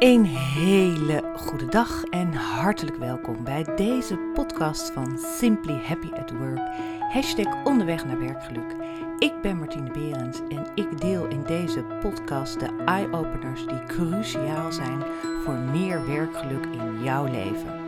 Een hele goede dag en hartelijk welkom bij deze podcast van Simply Happy at Work. Hashtag onderweg naar werkgeluk. Ik ben Martine Berends en ik deel in deze podcast de eye-openers die cruciaal zijn voor meer werkgeluk in jouw leven.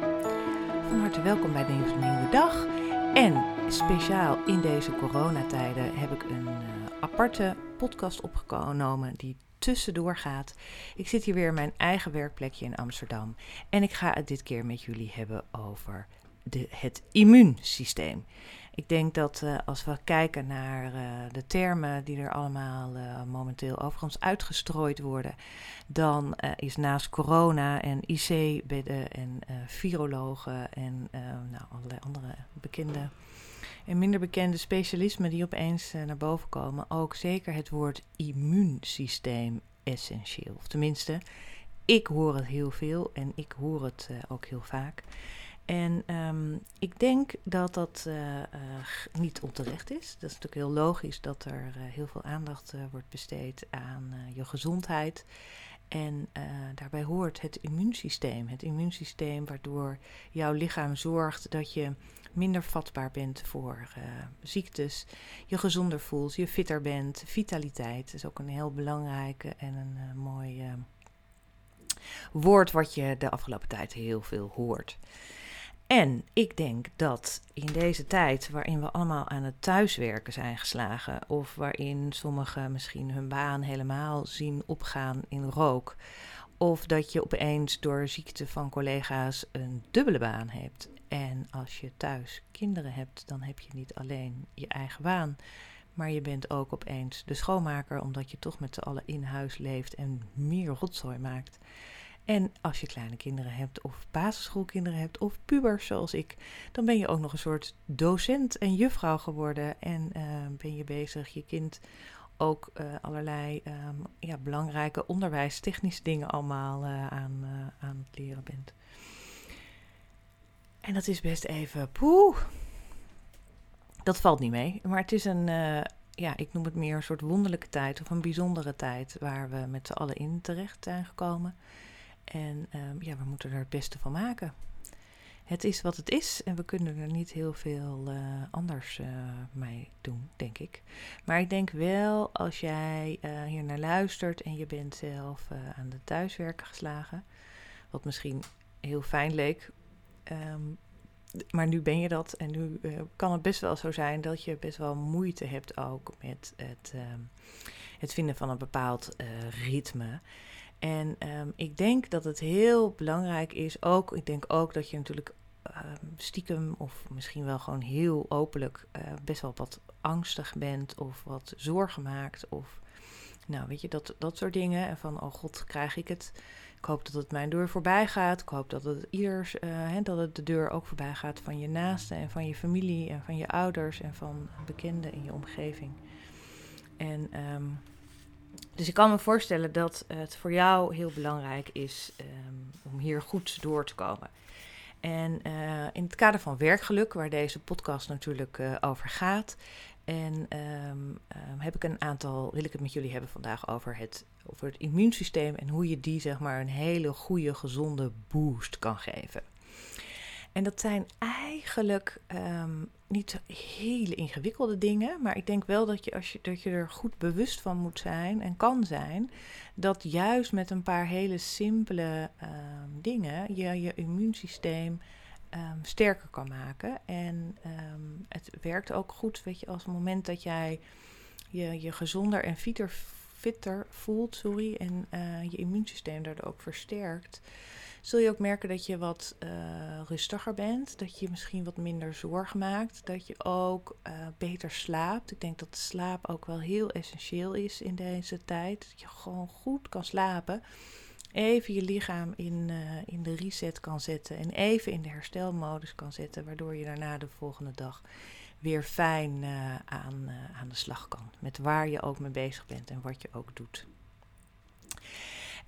Van harte welkom bij deze nieuwe dag. En speciaal in deze coronatijden heb ik een uh, aparte podcast opgenomen die tussendoor gaat. Ik zit hier weer in mijn eigen werkplekje in Amsterdam. En ik ga het dit keer met jullie hebben over de, het immuunsysteem. Ik denk dat uh, als we kijken naar uh, de termen die er allemaal uh, momenteel overigens uitgestrooid worden, dan is naast corona en IC-bedden en virologen en nou, allerlei andere bekende en minder bekende specialismen die opeens naar boven komen, ook zeker het woord immuunsysteem essentieel. Of tenminste, ik hoor het heel veel en ik hoor het ook heel vaak. En um, ik denk dat dat uh, uh, niet onterecht is. Dat is natuurlijk heel logisch dat er uh, heel veel aandacht wordt besteed aan je gezondheid. En daarbij hoort het immuunsysteem. Het immuunsysteem waardoor jouw lichaam zorgt dat je minder vatbaar bent voor ziektes. Je gezonder voelt, je fitter bent. Vitaliteit is ook een heel belangrijke en een mooi woord wat je de afgelopen tijd heel veel hoort. En ik denk dat in deze tijd waarin we allemaal aan het thuiswerken zijn geslagen, of waarin sommigen misschien hun baan helemaal zien opgaan in rook, of dat je opeens door ziekte van collega's een dubbele baan hebt. En als je thuis kinderen hebt, dan heb je niet alleen je eigen baan, maar je bent ook opeens de schoonmaker, omdat je toch met z'n allen in huis leeft en meer rotzooi maakt. En als je kleine kinderen hebt, of basisschoolkinderen hebt, of pubers zoals ik, dan ben je ook nog een soort docent en juffrouw geworden. En uh, ben je bezig je kind ook uh, allerlei um, ja, belangrijke onderwijstechnische dingen allemaal uh, aan, aan het leren bent. En dat is best even poeh. Dat valt niet mee. Maar het is een, ja, ik noem het meer een soort wonderlijke tijd of een bijzondere tijd waar we met z'n allen in terecht zijn gekomen. En um, ja, we moeten er het beste van maken. Het is wat het is en we kunnen er niet heel veel uh, anders uh, mee doen, denk ik. Maar ik denk wel, als jij uh, hier naar luistert en je bent zelf aan de thuiswerken geslagen, wat misschien heel fijn leek, um, maar nu ben je dat en nu kan het best wel zo zijn dat je best wel moeite hebt ook met het, um, het vinden van een bepaald ritme. En um, ik denk dat het heel belangrijk is, ook, ik denk ook dat je natuurlijk um, stiekem of misschien wel gewoon heel openlijk uh, best wel wat angstig bent of wat zorgen maakt of nou weet je, dat, dat soort dingen. En van, oh god, krijg ik het? Ik hoop dat het mijn deur voorbij gaat. Ik hoop dat het ieders, hè, dat het de deur ook voorbij gaat van je naasten en van je familie en van je ouders en van bekenden in je omgeving. En um, dus ik kan me voorstellen dat het voor jou heel belangrijk is um, om hier goed door te komen. En uh, in het kader van werkgeluk, waar deze podcast natuurlijk uh, over gaat, en um, um, heb ik een aantal, wil ik het met jullie hebben vandaag over het, over het immuunsysteem en hoe je die zeg maar een hele goede, gezonde boost kan geven. En dat zijn eigenlijk um, niet hele ingewikkelde dingen, maar ik denk wel dat je, als je, dat je er goed bewust van moet zijn en kan zijn, dat juist met een paar hele simpele um, dingen je je immuunsysteem um, sterker kan maken. En het werkt ook goed, weet je, als het moment dat jij je, je gezonder en fitter, fitter voelt, sorry, en uh, je immuunsysteem daardoor ook versterkt zul je ook merken dat je wat uh, rustiger bent. Dat je misschien wat minder zorg maakt. Dat je ook uh, beter slaapt. Ik denk dat slaap ook wel heel essentieel is in deze tijd. Dat je gewoon goed kan slapen. Even je lichaam in, uh, in de reset kan zetten. En even in de herstelmodus kan zetten. Waardoor je daarna de volgende dag weer fijn aan, aan de slag kan. Met waar je ook mee bezig bent en wat je ook doet.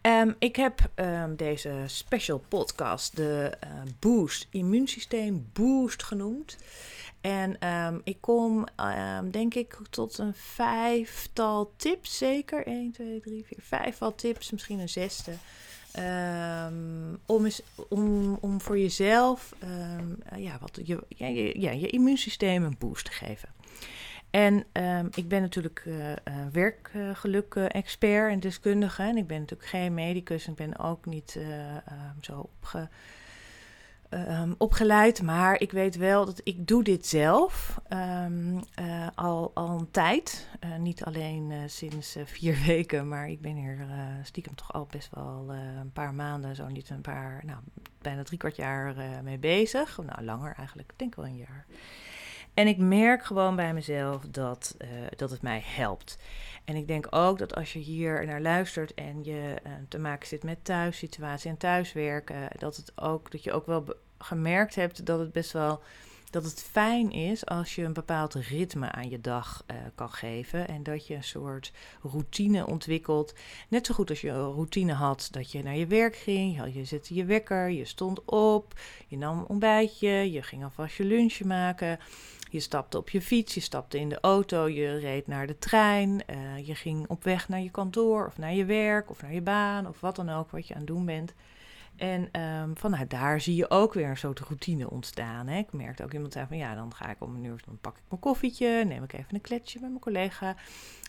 Ehm, ik heb ehm, deze special podcast de uh, Boost Immuunsysteem Boost genoemd. En ehm, ik kom, denk ik, tot een vijftal tips, zeker. 1, 2, 3, 4, vijftal tips, misschien een zesde. om, om, om voor jezelf ja, wat, je, je, ja, je immuunsysteem een boost te geven. En um, ik ben natuurlijk uh, uh, werkgeluk-expert en deskundige. En ik ben natuurlijk geen medicus. Ik ben ook niet uh, um, zo um, opgeleid. Maar ik weet wel dat ik doe dit zelf al, al een tijd. niet alleen sinds vier weken, maar ik ben hier stiekem toch al best wel een paar maanden, zo niet een paar, nou, bijna drie kwart jaar mee bezig. Nou, langer eigenlijk, ik denk wel een jaar. En ik merk gewoon bij mezelf dat, uh, dat het mij helpt. En ik denk ook dat als je hier naar luistert en je uh, te maken zit met thuissituatie en thuiswerken, dat, het ook, dat je ook wel gemerkt hebt dat het best wel dat het fijn is als je een bepaald ritme aan je dag uh, kan geven. En dat je een soort routine ontwikkelt. Net zo goed als je een routine had dat je naar je werk ging. Je, je zette je wekker, je stond op, je nam een ontbijtje, je ging alvast je lunchje maken. Je stapte op je fiets, je stapte in de auto, je reed naar de trein, uh, je ging op weg naar je kantoor of naar je werk of naar je baan of wat dan ook wat je aan het doen bent. En um, vanuit daar zie je ook weer een soort routine ontstaan. Hè. Ik merkte ook iemand zei van ja, dan ga ik om een uur, dan pak ik mijn koffietje, neem ik even een kletsje met mijn collega.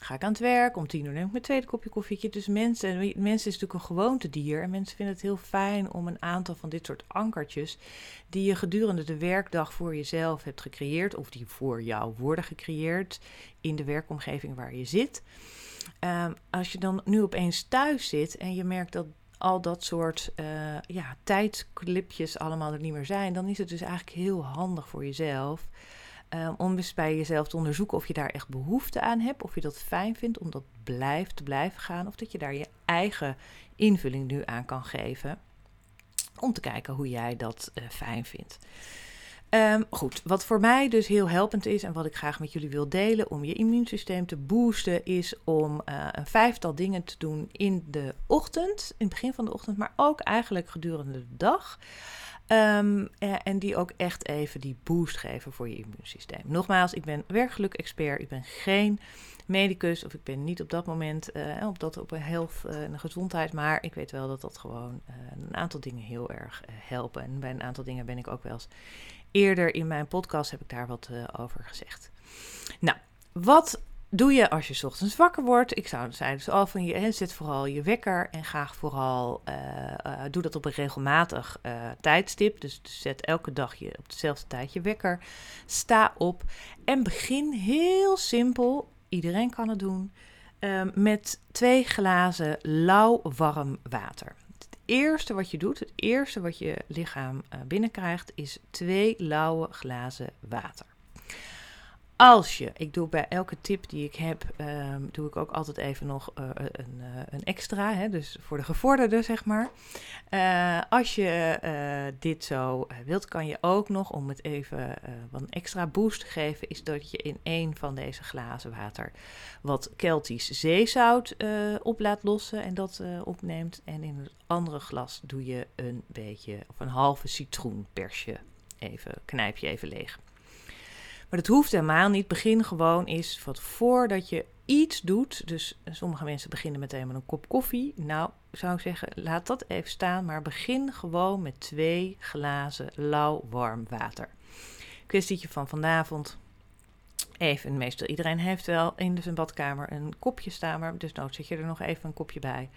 Ga ik aan het werk, om tien uur neem ik mijn tweede kopje koffietje. Dus mensen, mensen is natuurlijk een gewoontedier. En mensen vinden het heel fijn om een aantal van dit soort ankertjes, die je gedurende de werkdag voor jezelf hebt gecreëerd, of die voor jou worden gecreëerd in de werkomgeving waar je zit. Um, als je dan nu opeens thuis zit en je merkt dat al dat soort uh, ja, tijdsclipjes allemaal er niet meer zijn, dan is het dus eigenlijk heel handig voor jezelf. Um, om eens bij jezelf te onderzoeken of je daar echt behoefte aan hebt. Of je dat fijn vindt om dat blijft te blijven gaan. Of dat je daar je eigen invulling nu aan kan geven. Om te kijken hoe jij dat uh, fijn vindt. Um, goed, wat voor mij dus heel helpend is en wat ik graag met jullie wil delen om je immuunsysteem te boosten, is om uh, een vijftal dingen te doen in de ochtend, in het begin van de ochtend, maar ook eigenlijk gedurende de dag. Um, en die ook echt even die boost geven voor je immuunsysteem. Nogmaals, ik ben werkgeluk-expert, ik ben geen medicus of ik ben niet op dat moment uh, op dat op een health en gezondheid, maar ik weet wel dat dat gewoon een aantal dingen heel erg helpen. En bij een aantal dingen ben ik ook wel eens Eerder in mijn podcast heb ik daar wat uh, over gezegd. Nou, wat doe je als je ochtends wakker wordt? Ik zou zeggen, dus al van je zet vooral je wekker en ga vooral uh, uh, doe dat op een regelmatig tijdstip. Dus, dus zet elke dag je op dezelfde tijd je wekker. Sta op en begin heel simpel. Iedereen kan het doen. met twee glazen lauw warm water eerste wat je doet, het eerste wat je lichaam uh, binnenkrijgt, is twee lauwe glazen water. Als je, ik doe bij elke tip die ik heb, um, doe ik ook altijd even nog uh, een, uh, een, extra, hè, dus voor de gevorderde zeg maar. Als je dit zo wilt, kan je ook nog, om het even wat een extra boost te geven, is dat je in een van deze glazen water wat Keltisch zeezout op laat lossen en dat opneemt. En in het andere glas doe je een beetje, of een halve citroenpersje, even, knijp je even leeg. Maar dat hoeft helemaal niet. Begin gewoon is wat voordat je iets doet. Dus sommige mensen beginnen meteen met een kop koffie. Nou, zou ik zeggen, laat dat even staan. Maar begin gewoon met twee glazen lauw warm water. Kwestietje van vanavond. Even, meestal iedereen heeft wel in zijn badkamer een kopje staan. Maar dus nou zet je er nog even een kopje bij.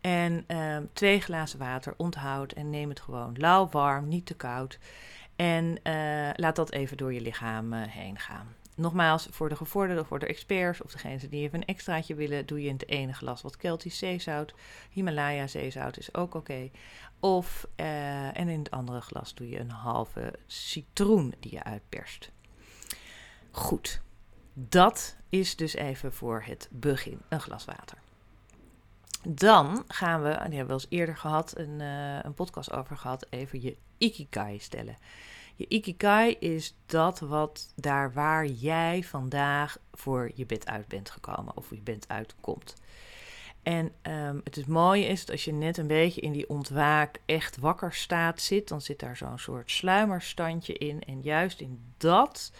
En uh, twee glazen water onthoud en neem het gewoon lauw warm, niet te koud. En uh, laat dat even door je lichaam uh, heen gaan. Nogmaals, voor de gevorderden, voor de experts of degenen die even een extraatje willen, doe je in het ene glas wat Keltisch zeezout. Himalaya zeezout is ook oké. Of, uh, en in het andere glas doe je een halve citroen die je uitperst. Goed, dat is dus even voor het begin een glas water. Dan gaan we, die hebben we wel eens eerder gehad, een, uh, een podcast over gehad, even je ikigai stellen. Je ikigai is dat wat daar waar jij vandaag voor je bed uit bent gekomen of je bent uitkomt. En um, het mooie is dat als je net een beetje in die ontwaak echt wakker staat zit, dan zit daar zo'n soort sluimerstandje in. En juist in dat,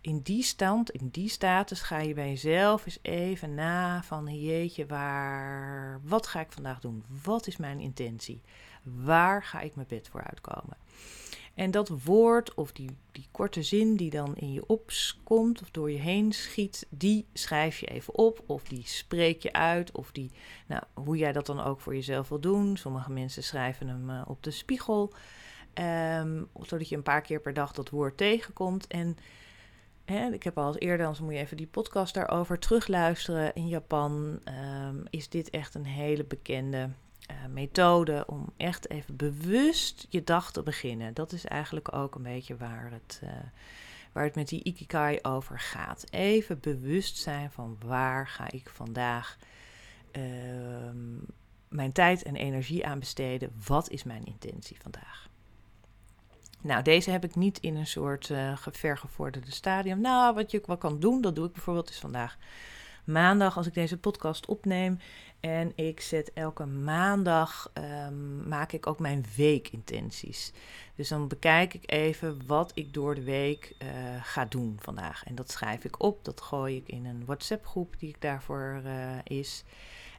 in die stand, in die status, ga je bij jezelf eens even na van jeetje, waar, wat ga ik vandaag doen? Wat is mijn intentie? Waar ga ik mijn bed voor uitkomen? En dat woord of die, die korte zin die dan in je opkomt of door je heen schiet, die schrijf je even op of die spreek je uit of die, nou, hoe jij dat dan ook voor jezelf wil doen. Sommige mensen schrijven hem uh, op de spiegel, um, zodat je een paar keer per dag dat woord tegenkomt. En ik heb al eens eerder, anders moet je even die podcast daarover terugluisteren. In Japan um, is dit echt een hele bekende uh, methode om echt even bewust je dag te beginnen. Dat is eigenlijk ook een beetje waar het, uh, waar het met die Ikigai over gaat. Even bewust zijn van waar ga ik vandaag uh, mijn tijd en energie aan besteden. Wat is mijn intentie vandaag? Nou, deze heb ik niet in een soort uh, vergevorderde stadium. Nou, wat je wat kan doen, dat doe ik bijvoorbeeld is vandaag maandag als ik deze podcast opneem. En ik zet elke maandag, um, maak ik ook mijn weekintenties. Dus dan bekijk ik even wat ik door de week uh, ga doen vandaag. En dat schrijf ik op, dat gooi ik in een WhatsApp groep die ik daarvoor uh, is.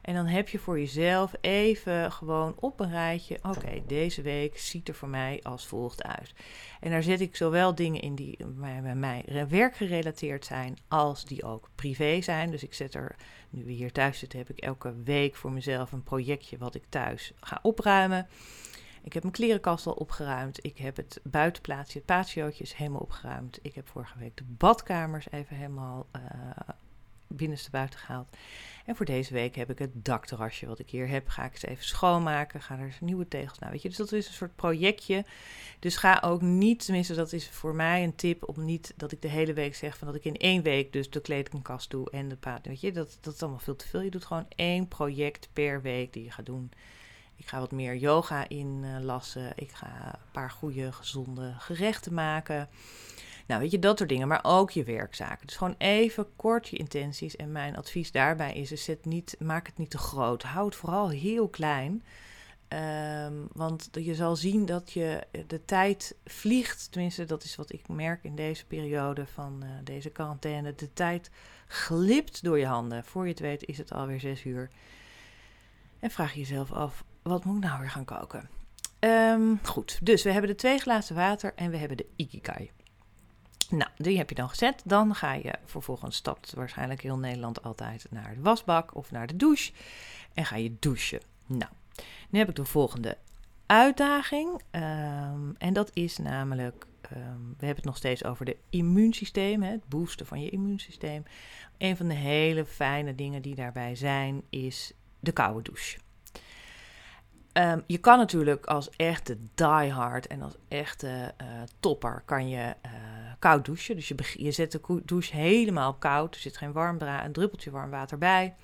En dan heb je voor jezelf even gewoon op een rijtje. Oké, deze week ziet er voor mij als volgt uit. En daar zet ik zowel dingen in die bij mij werkgerelateerd zijn, als die ook privé zijn. Dus ik zet er, nu we hier thuis zitten, heb ik elke week voor mezelf een projectje wat ik thuis ga opruimen. Ik heb mijn klerenkast al opgeruimd. Ik heb het buitenplaatsje, het patiootje is helemaal opgeruimd. Ik heb vorige week de badkamers even helemaal uh, binnenste buiten gehaald. En voor deze week heb ik het dakterrasje wat ik hier heb. Ga ik eens even schoonmaken. Ga er nieuwe tegels naar. Weet je, dus dat is een soort projectje. Dus ga ook niet, tenminste, dat is voor mij een tip om niet dat ik de hele week zeg van dat ik in één week dus de kledingkast doe en de paard. Weet je, dat, dat is allemaal veel te veel. Je doet gewoon één project per week die je gaat doen. Ik ga wat meer yoga inlassen. Ik ga een paar goede, gezonde gerechten maken. Nou, weet je, dat soort dingen, maar ook je werkzaken. Dus gewoon even kort je intenties. En mijn advies daarbij is, niet, maak het niet te groot. Hou het vooral heel klein. Um, want je zal zien dat je de tijd vliegt. Tenminste, dat is wat ik merk in deze periode van uh, deze quarantaine. De tijd glipt door je handen. Voor je het weet is het alweer zes uur. En vraag je jezelf af, wat moet ik nou weer gaan koken? Um, goed, dus we hebben de twee glazen water en we hebben de ikigai. Die heb je dan gezet. Dan ga je vervolgens, stapt waarschijnlijk heel Nederland altijd naar de wasbak of naar de douche. En ga je douchen. Nou, nu heb ik de volgende uitdaging. Um, en dat is namelijk, um, we hebben het nog steeds over de immuunsysteem, het boosten van je immuunsysteem. Een van de hele fijne dingen die daarbij zijn, is de koude douche. Um, je kan natuurlijk als echte diehard en als echte uh, topper kan je uh, koud douchen. Dus je, je zet de douche helemaal op koud. Er zit geen warm een druppeltje warm water bij.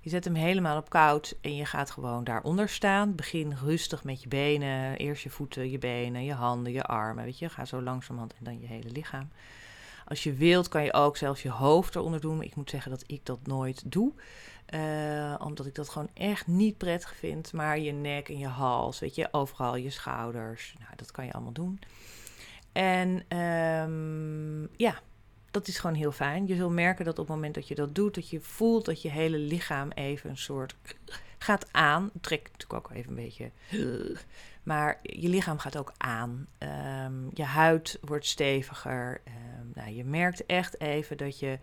Je zet hem helemaal op koud en je gaat gewoon daaronder staan. Begin rustig met je benen. Eerst je voeten, je benen, je handen, je armen. Weet je, ga zo langzamerhand en dan je hele lichaam. Als je wilt, kan je ook zelfs je hoofd eronder doen. Ik moet zeggen dat ik dat nooit doe. Uh, omdat ik dat gewoon echt niet prettig vind. Maar je nek en je hals, weet je, overal je schouders. Nou, dat kan je allemaal doen. En um, ja, dat is gewoon heel fijn. Je zult merken dat op het moment dat je dat doet, dat je voelt dat je hele lichaam even een soort gaat aan. Trek natuurlijk ook even een beetje. Maar je lichaam gaat ook aan. Um, je huid wordt steviger. Um, nou, je merkt echt even dat, je,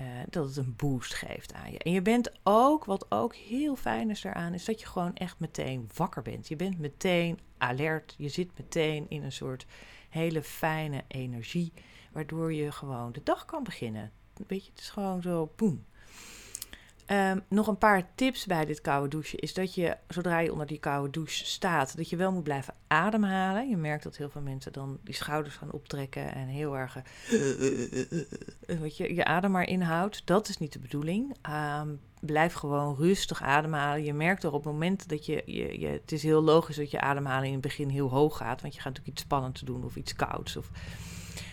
uh, dat het een boost geeft aan je. En je bent ook, wat ook heel fijn is eraan, is dat je gewoon echt meteen wakker bent. Je bent meteen alert. Je zit meteen in een soort hele fijne energie, waardoor je gewoon de dag kan beginnen. Weet je, het is gewoon zo, boem. Um, nog een paar tips bij dit koude douchen is dat je, zodra je onder die koude douche staat, dat je wel moet blijven ademhalen. Je merkt dat heel veel mensen dan die schouders gaan optrekken en heel erg uh, wat je, je adem maar inhoudt. Dat is niet de bedoeling. Um, blijf gewoon rustig ademhalen. Je merkt er op het moment dat je, je, je, het is heel logisch dat je ademhaling in het begin heel hoog gaat, want je gaat natuurlijk iets spannends doen of iets kouds of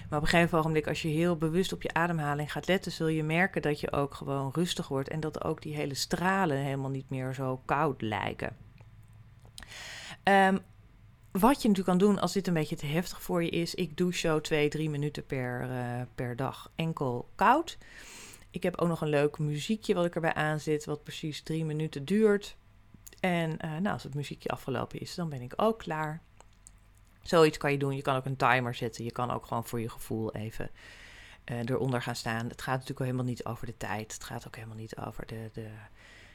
Maar op een gegeven ogenblik, als je heel bewust op je ademhaling gaat letten, zul je merken dat je ook gewoon rustig wordt en dat ook die hele stralen helemaal niet meer zo koud lijken. Um, wat je natuurlijk kan doen als dit een beetje te heftig voor je is, ik douche zo twee, drie minuten per, uh, per dag enkel koud. Ik heb ook nog een leuk muziekje wat ik erbij aanzet, wat precies drie minuten duurt. En uh, nou, als het muziekje afgelopen is, dan ben ik ook klaar. Zoiets kan je doen. Je kan ook een timer zetten. Je kan ook gewoon voor je gevoel even uh, eronder gaan staan. Het gaat natuurlijk helemaal niet over de tijd. Het gaat ook helemaal niet over de, de.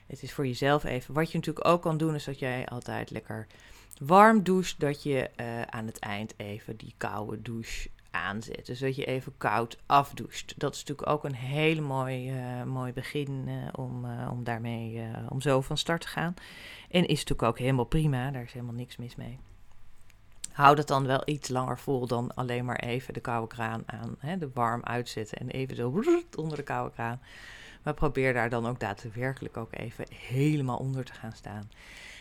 Het is voor jezelf even. Wat je natuurlijk ook kan doen, is dat jij altijd lekker warm doucht. Dat je uh, aan het eind even die koude douche aanzet. Dus dat je even koud afdoucht. Dat is natuurlijk ook een hele mooi, uh, begin om, om daarmee om zo van start te gaan. En is natuurlijk ook helemaal prima. Daar is helemaal niks mis mee. Houd het dan wel iets langer vol dan alleen maar even de koude kraan aan, hè, de warm uitzetten en even zo onder de koude kraan. Maar probeer daar dan ook daadwerkelijk ook even helemaal onder te gaan staan.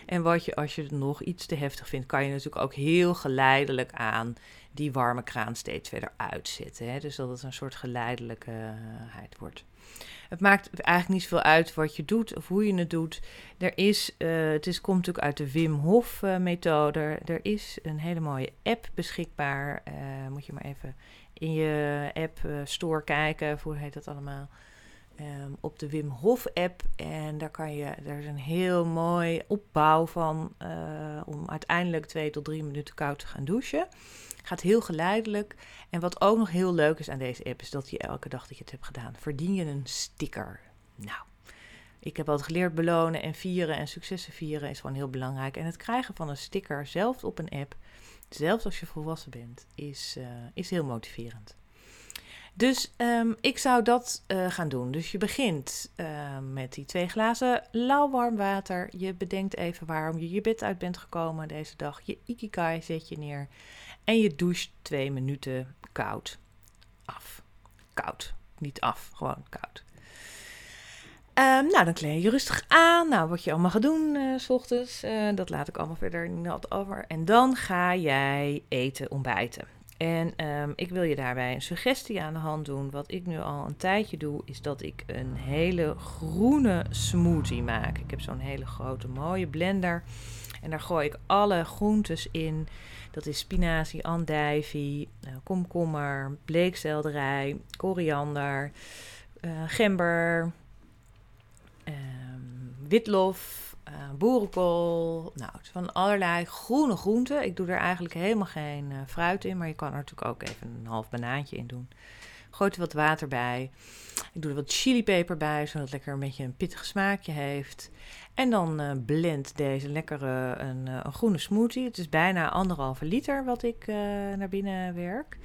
En wat je, als je het nog iets te heftig vindt, kan je natuurlijk ook heel geleidelijk aan die warme kraan steeds verder uitzetten. Hè? Dus dat het een soort geleidelijkheid wordt. Het maakt eigenlijk niet zoveel uit wat je doet of hoe je het doet. Er is, uh, het is, komt natuurlijk uit de Wim Hof uh, methode. Er is een hele mooie app beschikbaar. Uh, moet je maar even in je app store kijken. Hoe heet dat allemaal? Um, op de Wim Hof app. En daar kan je, daar is een heel mooi opbouw van om uiteindelijk twee tot drie minuten koud te gaan douchen. Gaat heel geleidelijk. En wat ook nog heel leuk is aan deze app, is dat je elke dag dat je het hebt gedaan, verdien je een sticker. Nou, ik heb altijd geleerd belonen en vieren en successen vieren is gewoon heel belangrijk. En het krijgen van een sticker, zelfs op een app, zelfs als je volwassen bent, is, uh, is heel motiverend. Dus um, ik zou dat uh, gaan doen. Dus je begint uh, met die twee glazen lauw warm water. Je bedenkt even waarom je je bed uit bent gekomen deze dag. Je ikigai zet je neer. En je doucht twee minuten koud af. Koud. Niet af, gewoon koud. Um, nou, dan kleed je rustig aan. Nou, wat je allemaal gaat doen uh, s ochtends, dat laat ik allemaal verder niet over. En dan ga jij eten, ontbijten. En um, ik wil je daarbij een suggestie aan de hand doen. Wat ik nu al een tijdje doe, is dat ik een hele groene smoothie maak. Ik heb zo'n hele grote mooie blender. En daar gooi ik alle groentes in. Dat is spinazie, andijvie, uh, komkommer, bleekselderij, koriander, uh, gember, uh, witlof, uh, boerenkool. Nou, van allerlei groene groenten. Ik doe er eigenlijk helemaal geen uh, fruit in, maar je kan er natuurlijk ook even een half banaantje in doen. Gooit er wat water bij. Ik doe er wat chilipeper bij, zodat het lekker een beetje een pittig smaakje heeft. En dan uh, blend deze lekkere een, een, groene smoothie. Het is bijna anderhalve liter wat ik naar binnen werk.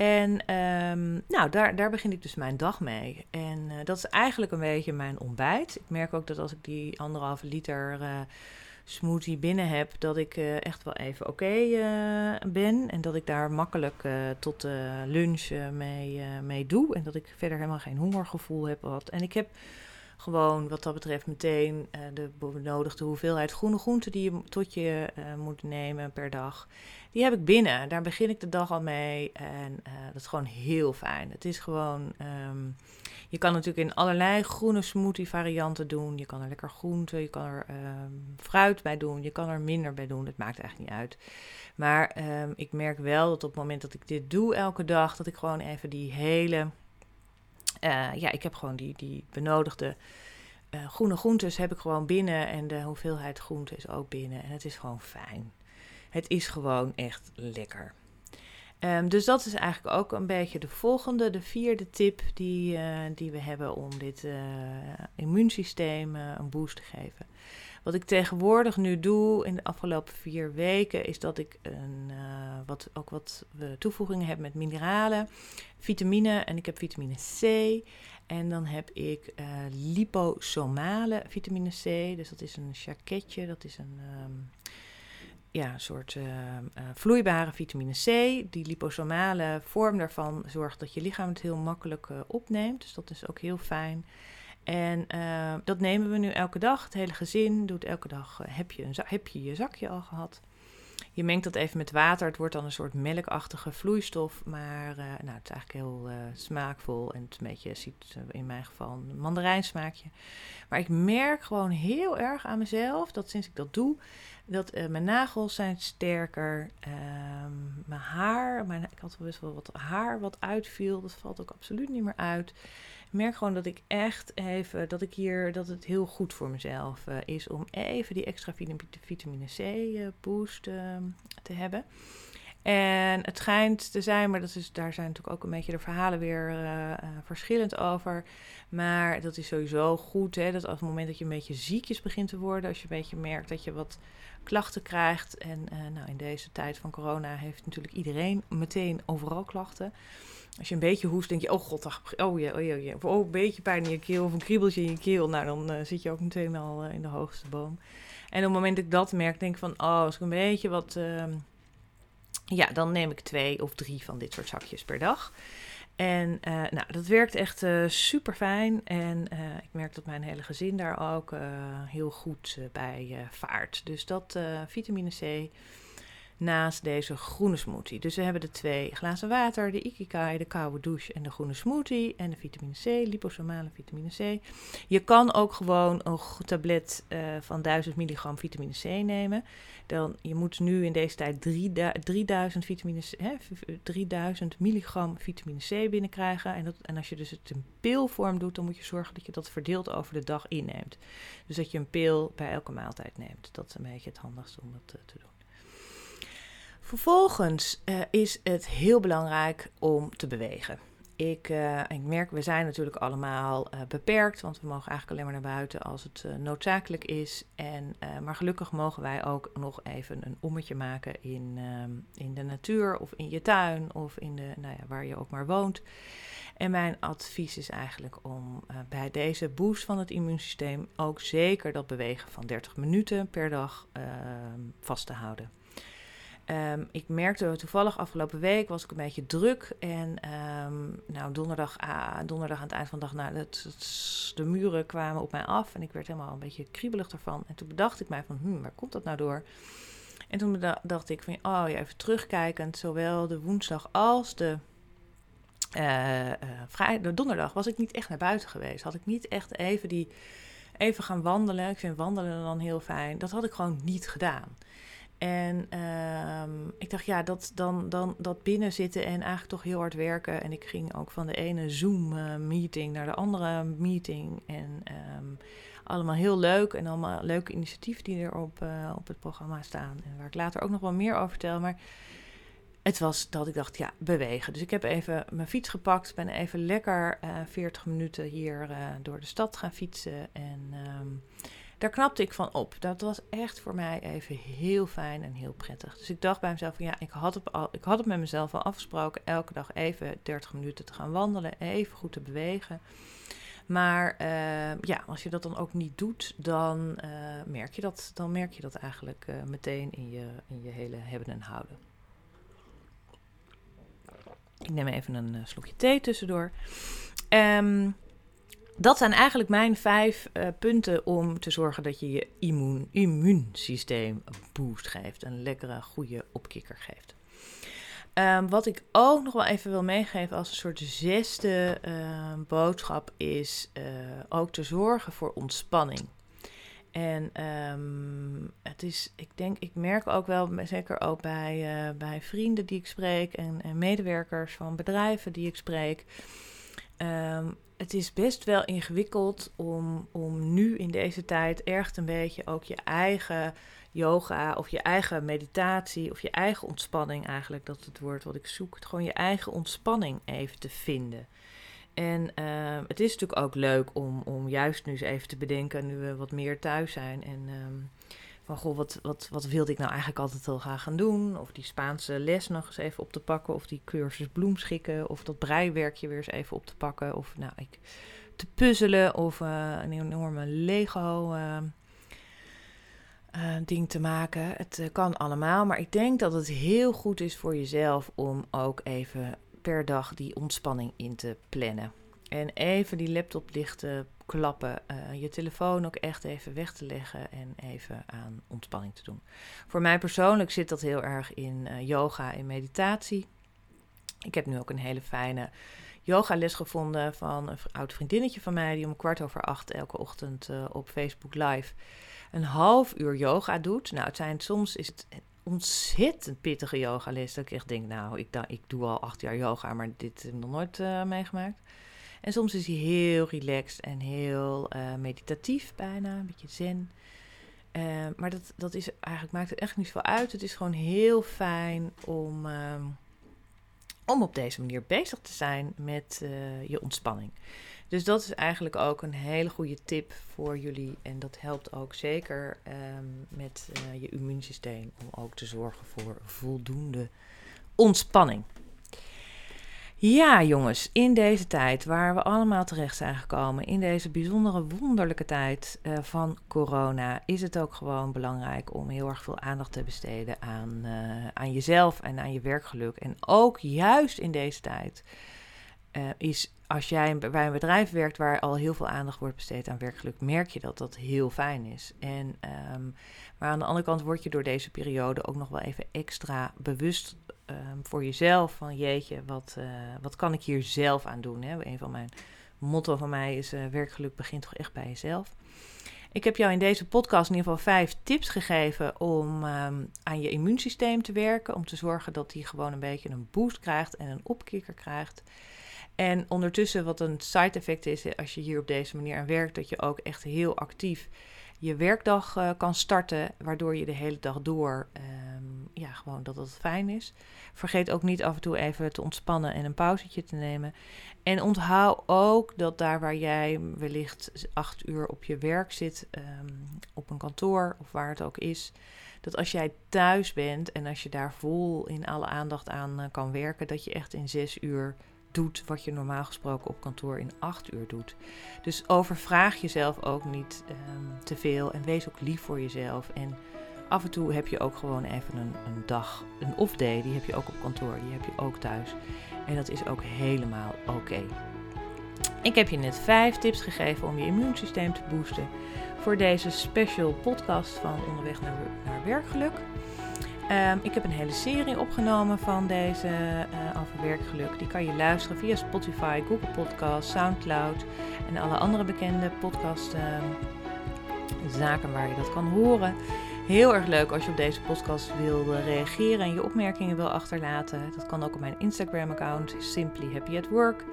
En um, nou, daar, daar begin ik dus mijn dag mee. En dat is eigenlijk een beetje mijn ontbijt. Ik merk ook dat als ik die anderhalve liter smoothie binnen heb, dat ik echt wel even oké ben. En dat ik daar makkelijk tot lunch mee, mee doe. En dat ik verder helemaal geen hongergevoel heb. Wat. En ik heb gewoon wat dat betreft meteen uh, de benodigde hoeveelheid groene groenten die je tot je uh, moet nemen per dag. Die heb ik binnen. Daar begin ik de dag al mee. En uh, dat is gewoon heel fijn. Het is gewoon. Um, je kan natuurlijk in allerlei groene smoothie varianten doen. Je kan er lekker groenten, je kan er um, fruit bij doen, je kan er minder bij doen. Het maakt eigenlijk niet uit. Maar um, ik merk wel dat op het moment dat ik dit doe elke dag, dat ik gewoon even die hele uh, ja, ik heb gewoon die, die benodigde uh, groene groentes heb ik gewoon binnen. En de hoeveelheid groenten is ook binnen. En het is gewoon fijn. Het is gewoon echt lekker. Um, dus dat is eigenlijk ook een beetje de volgende, de vierde tip die, uh, die we hebben om dit immuunsysteem een boost te geven. Wat ik tegenwoordig nu doe in de afgelopen vier weken, is dat ik een, uh, wat, ook wat toevoegingen heb met mineralen, vitamine en ik heb vitamine C. En dan heb ik uh, liposomale vitamine C. Dus dat is een chaketje, dat is een um, ja, soort uh, vloeibare vitamine C. Die liposomale vorm daarvan zorgt dat je lichaam het heel makkelijk opneemt. Dus dat is ook heel fijn. En uh, dat nemen we nu elke dag. Het hele gezin doet elke dag. Uh, heb, je een heb je je zakje al gehad? Je mengt dat even met water. Het wordt dan een soort melkachtige vloeistof. Maar uh, nou, het is eigenlijk heel smaakvol. En het een beetje ziet in mijn geval een mandarijnsmaakje. Maar ik merk gewoon heel erg aan mezelf dat sinds ik dat doe, dat mijn nagels zijn sterker. Ehm, mijn haar, mijn, ik had best wel wat haar wat uitviel. Dat valt ook absoluut niet meer uit. Merk gewoon dat ik echt even, dat ik hier, dat het heel goed voor mezelf uh, is om even die extra vitamine C uh, boost ehm, te hebben. En het schijnt te zijn, maar dat is, daar zijn natuurlijk ook een beetje de verhalen weer uh, uh, verschillend over. Maar dat is sowieso goed, hè, dat als het moment dat je een beetje ziekjes begint te worden, als je een beetje merkt dat je wat klachten krijgt. En uh, nou, in deze tijd van corona heeft natuurlijk iedereen meteen overal klachten. Als je een beetje hoest, denk je, oh god, oh ja, oh ja, oh. Of oh, een beetje pijn in je keel of een kriebeltje in je keel. Nou, dan zit je ook meteen al in de hoogste boom. En op het moment dat ik dat merk, denk ik van, oh, als ik een beetje wat ehm, ja, dan neem ik twee of drie van dit soort zakjes per dag. En uh, nou, dat werkt echt uh, super fijn. En uh, ik merk dat mijn hele gezin daar ook heel goed bij vaart. Dus dat vitamine C naast deze groene smoothie. Dus we hebben de twee glazen water, de ikigai, de koude douche en de groene smoothie. En de vitamine C, liposomale vitamine C. Je kan ook gewoon een tablet uh, van 1000 milligram vitamine C nemen. Dan, je moet nu in deze tijd 3000, vitamine C, hè, 3000 milligram vitamine C binnenkrijgen. En, dat, en als je dus het in pilvorm doet, dan moet je zorgen dat je dat verdeeld over de dag inneemt. Dus dat je een pil bij elke maaltijd neemt. Dat is een beetje het handigste om dat uh, te doen. Vervolgens uh, is het heel belangrijk om te bewegen. Ik, uh, ik merk, we zijn natuurlijk allemaal uh, beperkt, want we mogen eigenlijk alleen maar naar buiten als het noodzakelijk is. En, maar gelukkig mogen wij ook nog even een ommetje maken in, in de natuur of in je tuin of in de, nou ja, waar je ook maar woont. En mijn advies is eigenlijk om bij deze boost van het immuunsysteem ook zeker dat bewegen van 30 minuten per dag vast te houden. Um, ik merkte toevallig afgelopen week was ik een beetje druk. En um, nou, donderdag, ah, donderdag aan het eind van de dag, nou, de muren kwamen op mij af. En ik werd helemaal een beetje kriebelig ervan. En toen bedacht ik mij van, hmm, waar komt dat nou door? En toen dacht ik van, oh even terugkijkend. Zowel de woensdag als de, uh, vrij, de donderdag was ik niet echt naar buiten geweest. Had ik niet echt even die, even gaan wandelen. Ik vind wandelen dan heel fijn. Dat had ik gewoon niet gedaan. En um, ik dacht, ja, dat, dan, dan, dat binnen zitten en eigenlijk toch heel hard werken. En ik ging ook van de ene Zoom-meeting naar de andere meeting. En um, allemaal heel leuk en allemaal leuke initiatieven die er op, uh, op het programma staan. En waar ik later ook nog wel meer over vertel. Maar het was dat ik dacht, ja, bewegen. Dus ik heb even mijn fiets gepakt, ben even lekker uh, 40 minuten hier uh, door de stad gaan fietsen. En... Um, daar knapte ik van op. Dat was echt voor mij even heel fijn en heel prettig. Dus ik dacht bij mezelf van ja, ik had het, al, ik had het met mezelf al afgesproken elke dag even 30 minuten te gaan wandelen, even goed te bewegen. Maar uh, ja, als je dat dan ook niet doet, dan, uh, merk, je dat, dan merk je dat eigenlijk uh, meteen in je, in je hele hebben en houden. Ik neem even een slokje thee tussendoor. Um, dat zijn eigenlijk mijn vijf uh, punten om te zorgen dat je je immuun, immuunsysteem een boost geeft. Een lekkere, goede opkikker geeft. Um, wat ik ook nog wel even wil meegeven als een soort zesde uh, boodschap is uh, ook te zorgen voor ontspanning. En um, het is, ik denk, ik merk ook wel, zeker ook bij, uh, bij vrienden die ik spreek en, en medewerkers van bedrijven die ik spreek. Um, het is best wel ingewikkeld om, om nu in deze tijd echt een beetje ook je eigen yoga of je eigen meditatie of je eigen ontspanning eigenlijk, dat het woord wat ik zoek, gewoon je eigen ontspanning even te vinden. En uh, het is natuurlijk ook leuk om, om juist nu eens even te bedenken, nu we wat meer thuis zijn en um, van goh, wat, wat, wat wilde ik nou eigenlijk altijd heel graag gaan doen? Of die Spaanse les nog eens even op te pakken, of die cursus bloemschikken, of dat breiwerkje weer eens even op te pakken, of nou, ik te puzzelen, of uh, een enorme Lego uh, uh, ding te maken. Het kan allemaal, maar ik denk dat het heel goed is voor jezelf om ook even per dag die ontspanning in te plannen. En even die laptop lichten, klappen, uh, je telefoon ook echt even weg te leggen en even aan ontspanning te doen. Voor mij persoonlijk zit dat heel erg in uh, yoga en meditatie. Ik heb nu ook een hele fijne yogales gevonden van een oud vriendinnetje van mij die om kwart over acht elke ochtend uh, op Facebook live een half uur yoga doet. Nou, het zijn soms is het ontzettend pittige yogales. Dat ik echt denk, nou, ik, ik doe al acht jaar yoga, maar dit heb ik nog nooit meegemaakt. En soms is hij heel relaxed en heel uh, meditatief bijna, een beetje zen. Uh, maar dat, dat is eigenlijk, maakt het echt niet veel uit. Het is gewoon heel fijn om, uh, om op deze manier bezig te zijn met uh, je ontspanning. Dus dat is eigenlijk ook een hele goede tip voor jullie. En dat helpt ook zeker um, met je immuunsysteem om ook te zorgen voor voldoende ontspanning. Ja, jongens, in deze tijd waar we allemaal terecht zijn gekomen, in deze bijzondere, wonderlijke tijd uh, van corona, is het ook gewoon belangrijk om heel erg veel aandacht te besteden aan, uh, aan jezelf en aan je werkgeluk. En ook juist in deze tijd uh, is als jij bij een bedrijf werkt waar al heel veel aandacht wordt besteed aan werkgeluk, merk je dat dat heel fijn is. En, um, maar aan de andere kant word je door deze periode ook nog wel even extra bewust um, voor jezelf. Van jeetje, wat, uh, wat kan ik hier zelf aan doen? Hè? Een van mijn motto van mij is uh, werkgeluk begint toch echt bij jezelf. Ik heb jou in deze podcast in ieder geval vijf tips gegeven om um, aan je immuunsysteem te werken. Om te zorgen dat die gewoon een beetje een boost krijgt en een opkikker krijgt. En ondertussen, wat een side effect is als je hier op deze manier aan werkt, dat je ook echt heel actief je werkdag uh, kan starten, waardoor je de hele dag door, um, ja, gewoon dat het fijn is. Vergeet ook niet af en toe even te ontspannen en een pauzetje te nemen. En onthoud ook dat daar waar jij wellicht acht uur op je werk zit, um, op een kantoor of waar het ook is, dat als jij thuis bent en als je daar vol in alle aandacht aan uh, kan werken, dat je echt in zes uur doet wat je normaal gesproken op kantoor in acht uur doet. Dus overvraag jezelf ook niet um, te veel en wees ook lief voor jezelf. En af en toe heb je ook gewoon even een, een dag, een off-day, die heb je ook op kantoor, die heb je ook thuis. En dat is ook helemaal oké. Ik heb je net vijf tips gegeven om je immuunsysteem te boosten voor deze special podcast van Onderweg naar, naar Werkgeluk. Um, ik heb een hele serie opgenomen van deze uh, over werkgeluk. Die kan je luisteren via Spotify, Google Podcast, Soundcloud en alle andere bekende podcast uh, zaken waar je dat kan horen. Heel erg leuk als je op deze podcast wil reageren en je opmerkingen wil achterlaten. Dat kan ook op mijn Instagram-account, Simply Happy at Work.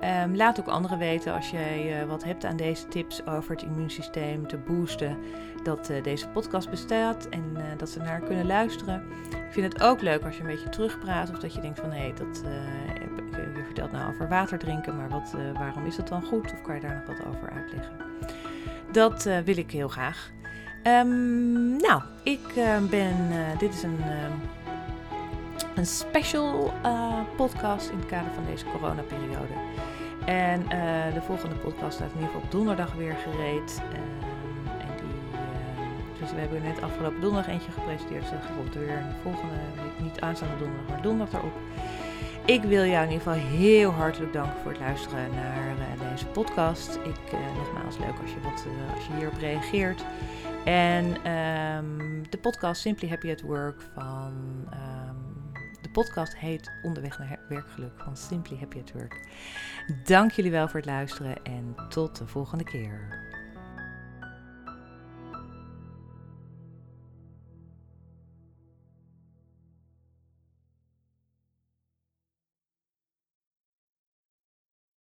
Um, laat ook anderen weten als jij uh, wat hebt aan deze tips over het immuunsysteem te boosten. Dat uh, deze podcast bestaat en uh, dat ze naar kunnen luisteren. Ik vind het ook leuk als je een beetje terugpraat of dat je denkt van hé, hey, dat, je vertelt nou over water drinken, maar wat, waarom is dat dan goed? Of kan je daar nog wat over uitleggen? Dat wil ik heel graag. Um, nou, ik ben, dit is een een special uh, podcast in het kader van deze coronaperiode. En uh, de volgende podcast staat in ieder geval op donderdag weer gereed. Uh, en die, dus we hebben net afgelopen donderdag eentje gepresenteerd. Dus dan komt er weer een volgende week, niet aanstaande donderdag, maar donderdag erop. Ik wil jou in ieder geval heel hartelijk danken voor het luisteren naar deze podcast. Ik, nogmaals, leuk als je, wat, als je hierop reageert. En um, de podcast Simply Happy at Work van podcast heet Onderweg naar werkgeluk van Simply Happy at Work. Dank jullie wel voor het luisteren en tot de volgende keer.